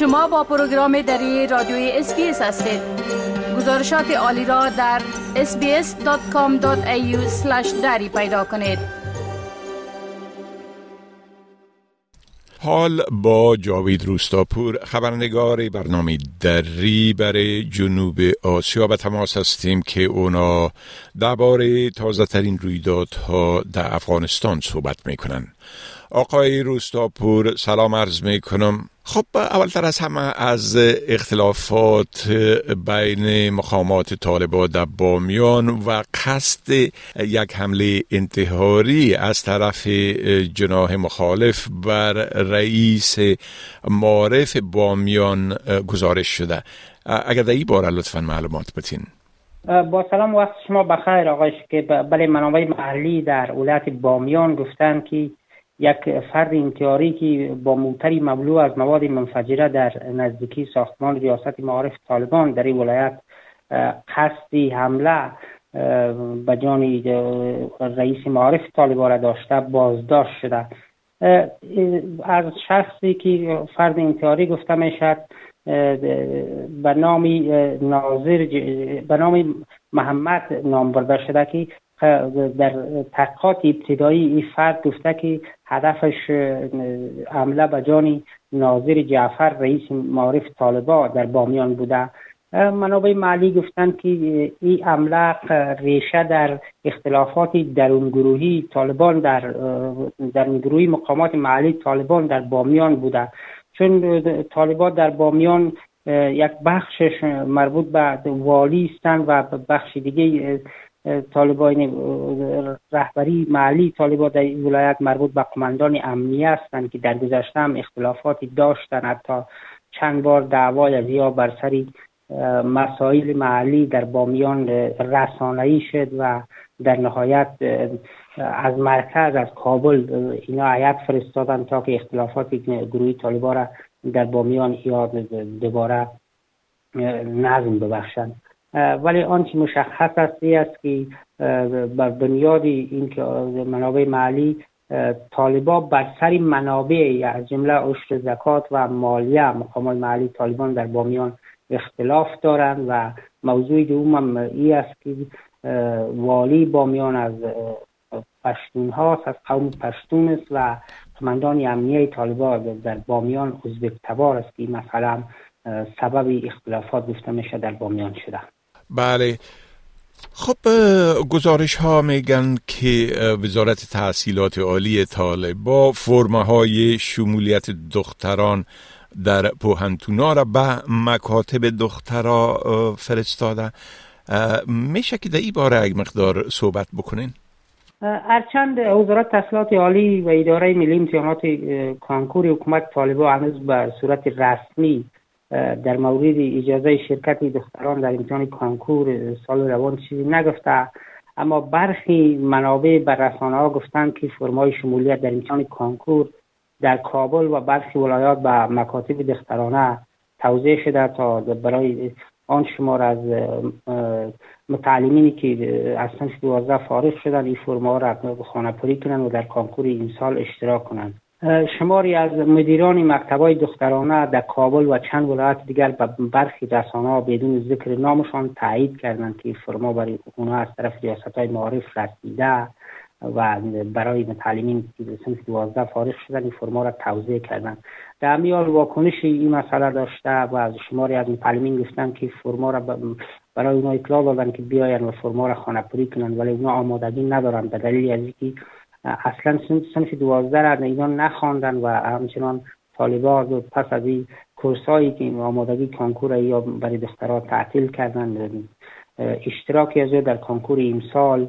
شما با پروگرام دری رادیوی SBS هستید. گزارشات عالی را در sbs.com.au دری پیدا کنید. حال با جاوید روستاپور خبرنگار برنامه دری برای جنوب آسیا به تماس هستیم که اونا درباره تازه ترین رویدادها در افغانستان صحبت می‌کنن. آقای روستاپور سلام عرض می کنم خب اولتر از همه از اختلافات بین مقامات طالبان در بامیان و قصد یک حمله انتحاری از طرف جناح مخالف بر رئیس معارف بامیان گزارش شده. اگر در این باره لطفا معلومات بتین با سلام وقت شما بخیر آقای که بله منابع محلی در ولایت بامیان گفتن که یک فرد انتحاری که با موتری مملو از مواد منفجره در نزدیکی ساختمان ریاست معارف طالبان در این ولایت قصدی حمله به جان رئیس معارف طالبان داشته بازداشت شده. از شخصی که فرد انتحاری گفته می شد به نام ناظر به نام محمد نام برده شده که در تحقیقات ابتدایی این فرد گفته که هدفش عمله به جان ناظر جعفر رئیس معارف طالبا در بامیان بوده. منابع معلی گفتند که این عمله ریشه در اختلافات درونگروهی طالبان در در گروهی مقامات محلی طالبان در بامیان بوده. چون طالبان در بامیان یک بخشش مربوط به والی هستند و بخش دیگه طالبان رهبری محلی طالبان در ولایت مربوط به قماندان امنی هستند که در گذشته هم اختلافاتی داشتن حتی چند بار دعوای یا بر سری مسائل محلی در بامیان رسانه‌ای شد و در نهایت از مرکز از کابل اینا عیت فرستادن تا که اختلافات گروهی طالبان را در بامیان یا دوباره نظم ببخشند. ولی آنچه مشخص است است که بر بنیاد اینکه منابع محلی طالبا بر سر منابع از جمله عشر زکات و مالیه مقامات محلی طالبان در بامیان اختلاف دارند و موضوع دوم هم ای است که والی بامیان از پشتون هاست از قوم پشتون است و قماندان امنیه طالبان در بامیان ازبک تبار است که مثلا سبب اختلافات گفته میشه در بامیان شده. بله خب گزارش ها میگن که وزارت تحصیلات عالی طالب با فرمه های شمولیت دختران در پوهنتونا را به مکاتب دخترا فرستاده میشه که در این باره یک مقدار صحبت بکنین؟ هرچند وزارت تحصیلات عالی و اداره ملی امتحانات کانکور حکومت طالبان هنوز به صورت رسمی در مورد اجازه شرکت دختران در امتحان کانکور سال روان چیزی نگفته. اما برخی منابع بر رسانه ها گفتند که فرمای شمولیت در امتحان کانکور در کابل و برخی ولایات به مکاتب دخترانه توزیع شده تا برای آن شمار از متعلمینی که از صنف دوازده فارغ شدن این فرما را خانه پری کنند و در کانکور این سال اشتراک کنند شماری از مدیران مکتبای دخترانه در کابل و چند ولایت دیگر به برخی رسانه بدون ذکر نامشان تایید کردند که فرما برای اونها از طرف ریاست های معارف رسیده و برای متعلمین سنف دوازده فارغ شدن این فرما را توضیح کردند. در میال واکنش این مسئله داشته و از شماری از متعلمین گفتن که فرما را برای اونا اطلاع دادن که بیاین و فرما را خانه پری کنند ولی اونا آمادگی ندارن به دلیل از اینکه اصلا صنف دوازده را اینا نخواندن و همچنان طالبان پس از این کورسایی که آمادگی کانکور را برای دخترها تعطیل کردن اشتراکی از در کانکور امسال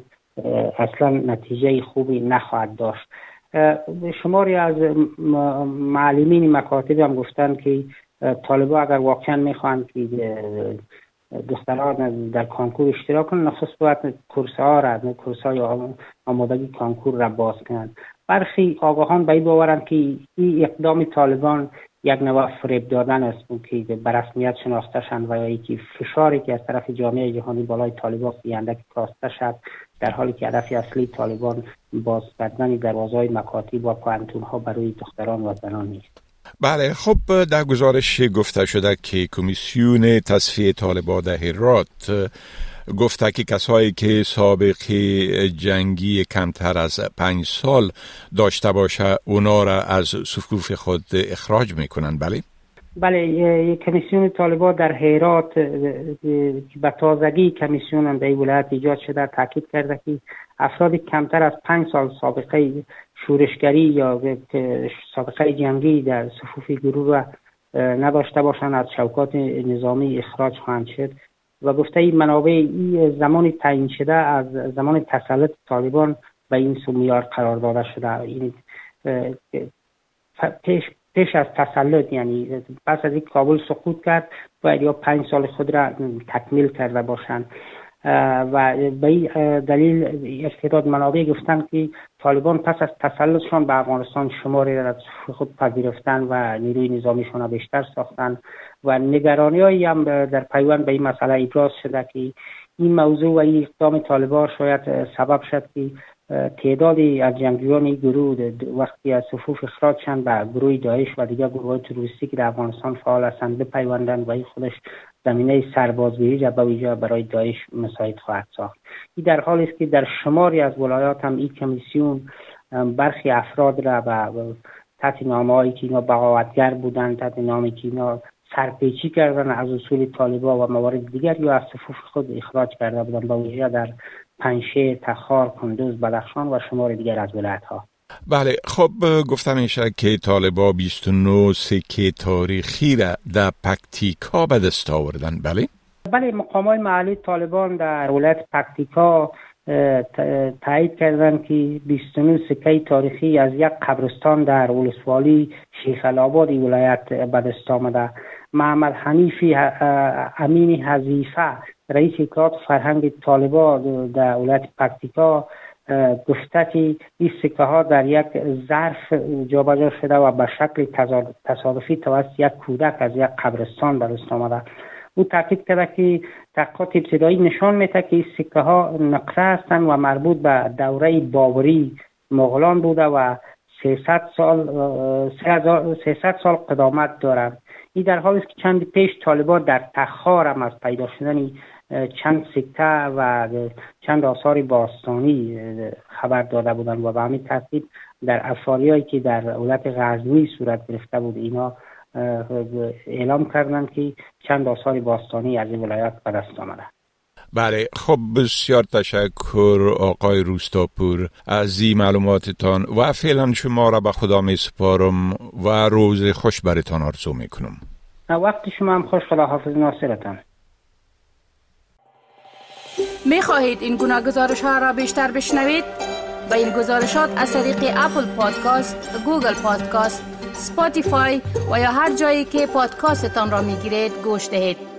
اصلا نتیجه خوبی نخواهد داشت. شماری از معلمین مکاتب هم گفتن که طالبا اگر واقعا می‌خواهند که دختران در کانکور اشتراک کنند نخست باید کورس ها را کورس های آمادگی کانکور را باز کنند. برخی آگاهان به این باورند که این اقدام طالبان یک نوع فریب دادن است که به رسمیت شناخته شند و یا یکی فشاری که از طرف جامعه جهانی بالای طالبان که کاسته شد در حالی که هدف اصلی طالبان باز کردن دروازه های مکاتب و پوهنتون ها برای دختران و زنان نیست. بله خب در گزارش گفته شده که کمیسیون تصفیه طالبان در هرات گفته که کسایی که سابقه جنگی کمتر از پنج سال داشته باشه اونا را از صفوف خود اخراج می‌کنن بله؟ بله کمیسیون طالبان در که به تازگی کمیسیون در ولایت ایجاد شده تاکید کرده که افراد کمتر از پنج سال سابقه شورشگری یا سابقه جنگی در صفوف گروه نداشته باشند از شوکات نظامی اخراج خواهند شد و گفته این منابع ای زمان تعیین شده از زمان تسلط طالبان به این سومیار قرار داده شده. این پیش, پیش از تسلط یعنی پس از این کابل سقوط کرد باید یا پنج سال خود را تکمیل کرده باشند. و به این دلیل افتاداد منابع گفتن که طالبان پس از تسلطشان به افغانستان شماری را از خود پذیرفتن و نیروی نظامیشان را بیشتر ساختن و نگرانی هایی هم در پیوند به این مسئله ابراز شده که این موضوع و این اقدام طالبان شاید سبب شد که تعدادی از جنگیان گروه وقتی از صفوف اخراج شدن به گروه داعش و دیگر گروه تروریستی که در افغانستان فعال هستند بپیوندن و این خودش زمینه سربازگیری را به ویژه برای داعش مساعد خواهد ساخت. این در حالی است که در شماری از ولایات هم این کمیسیون برخی افراد را به تحت نامه هایی که اینا بغاوتگر بودند تحت نامی که اینا سرپیچی کردن از اصول طالبا و موارد دیگر یا از صفوف خود اخراج کرده بودند به ویژه در پنشه، تخار، کندوز، بدخشان و شمار دیگر از ولایت ها بله خب گفتم میشه که طالبا 29 سکه تاریخی را در پکتیکا به دست آوردن بله؟ بله مقام های محلی طالبان در ولایت پکتیکا تایید کردن که 29 سکه تاریخی از یک قبرستان در ولسوالی شیخ الاباد ولایت به دست آمده. محمد حنیفی امین حزیفه رئیس اطلاعات فرهنگ طالبا در ولایت پکتیکا گفته که این سکه ها در یک ظرف جابجا شده و به شکل تصادفی توسط یک کودک از یک قبرستان به دست آمده. او تاکید کرده که تحقیقات ابتدایی نشان میده که این سکه ها نقره هستند و مربوط به دوره بابری مغلان بوده و 300 سال 300 سال قدامت دارند. این در حالی است که چند پیش طالبان در تخار هم از پیدا شدن چند سکته و چند آثار باستانی خبر داده بودند و به همین ترتیب در افاریایی که در ولایت غزنی صورت گرفته بود اینا اعلام کردند که چند آثار باستانی از این ولایت به دست آمده. بله خب بسیار تشکر آقای روستاپور. از این معلوماتتان و فعلا شما را به خدا می سپارم و روز خوش برتان آرزو می کنم وقت شما هم خوش خدا حافظ ناصرتان. می خواهید این گناه گزارش ها را بیشتر بشنوید؟ با این گزارشات از طریق Apple Podcast، Google Podcast، Spotify و یا هر جایی که پادکاستتان را می گیرید گوش دهید.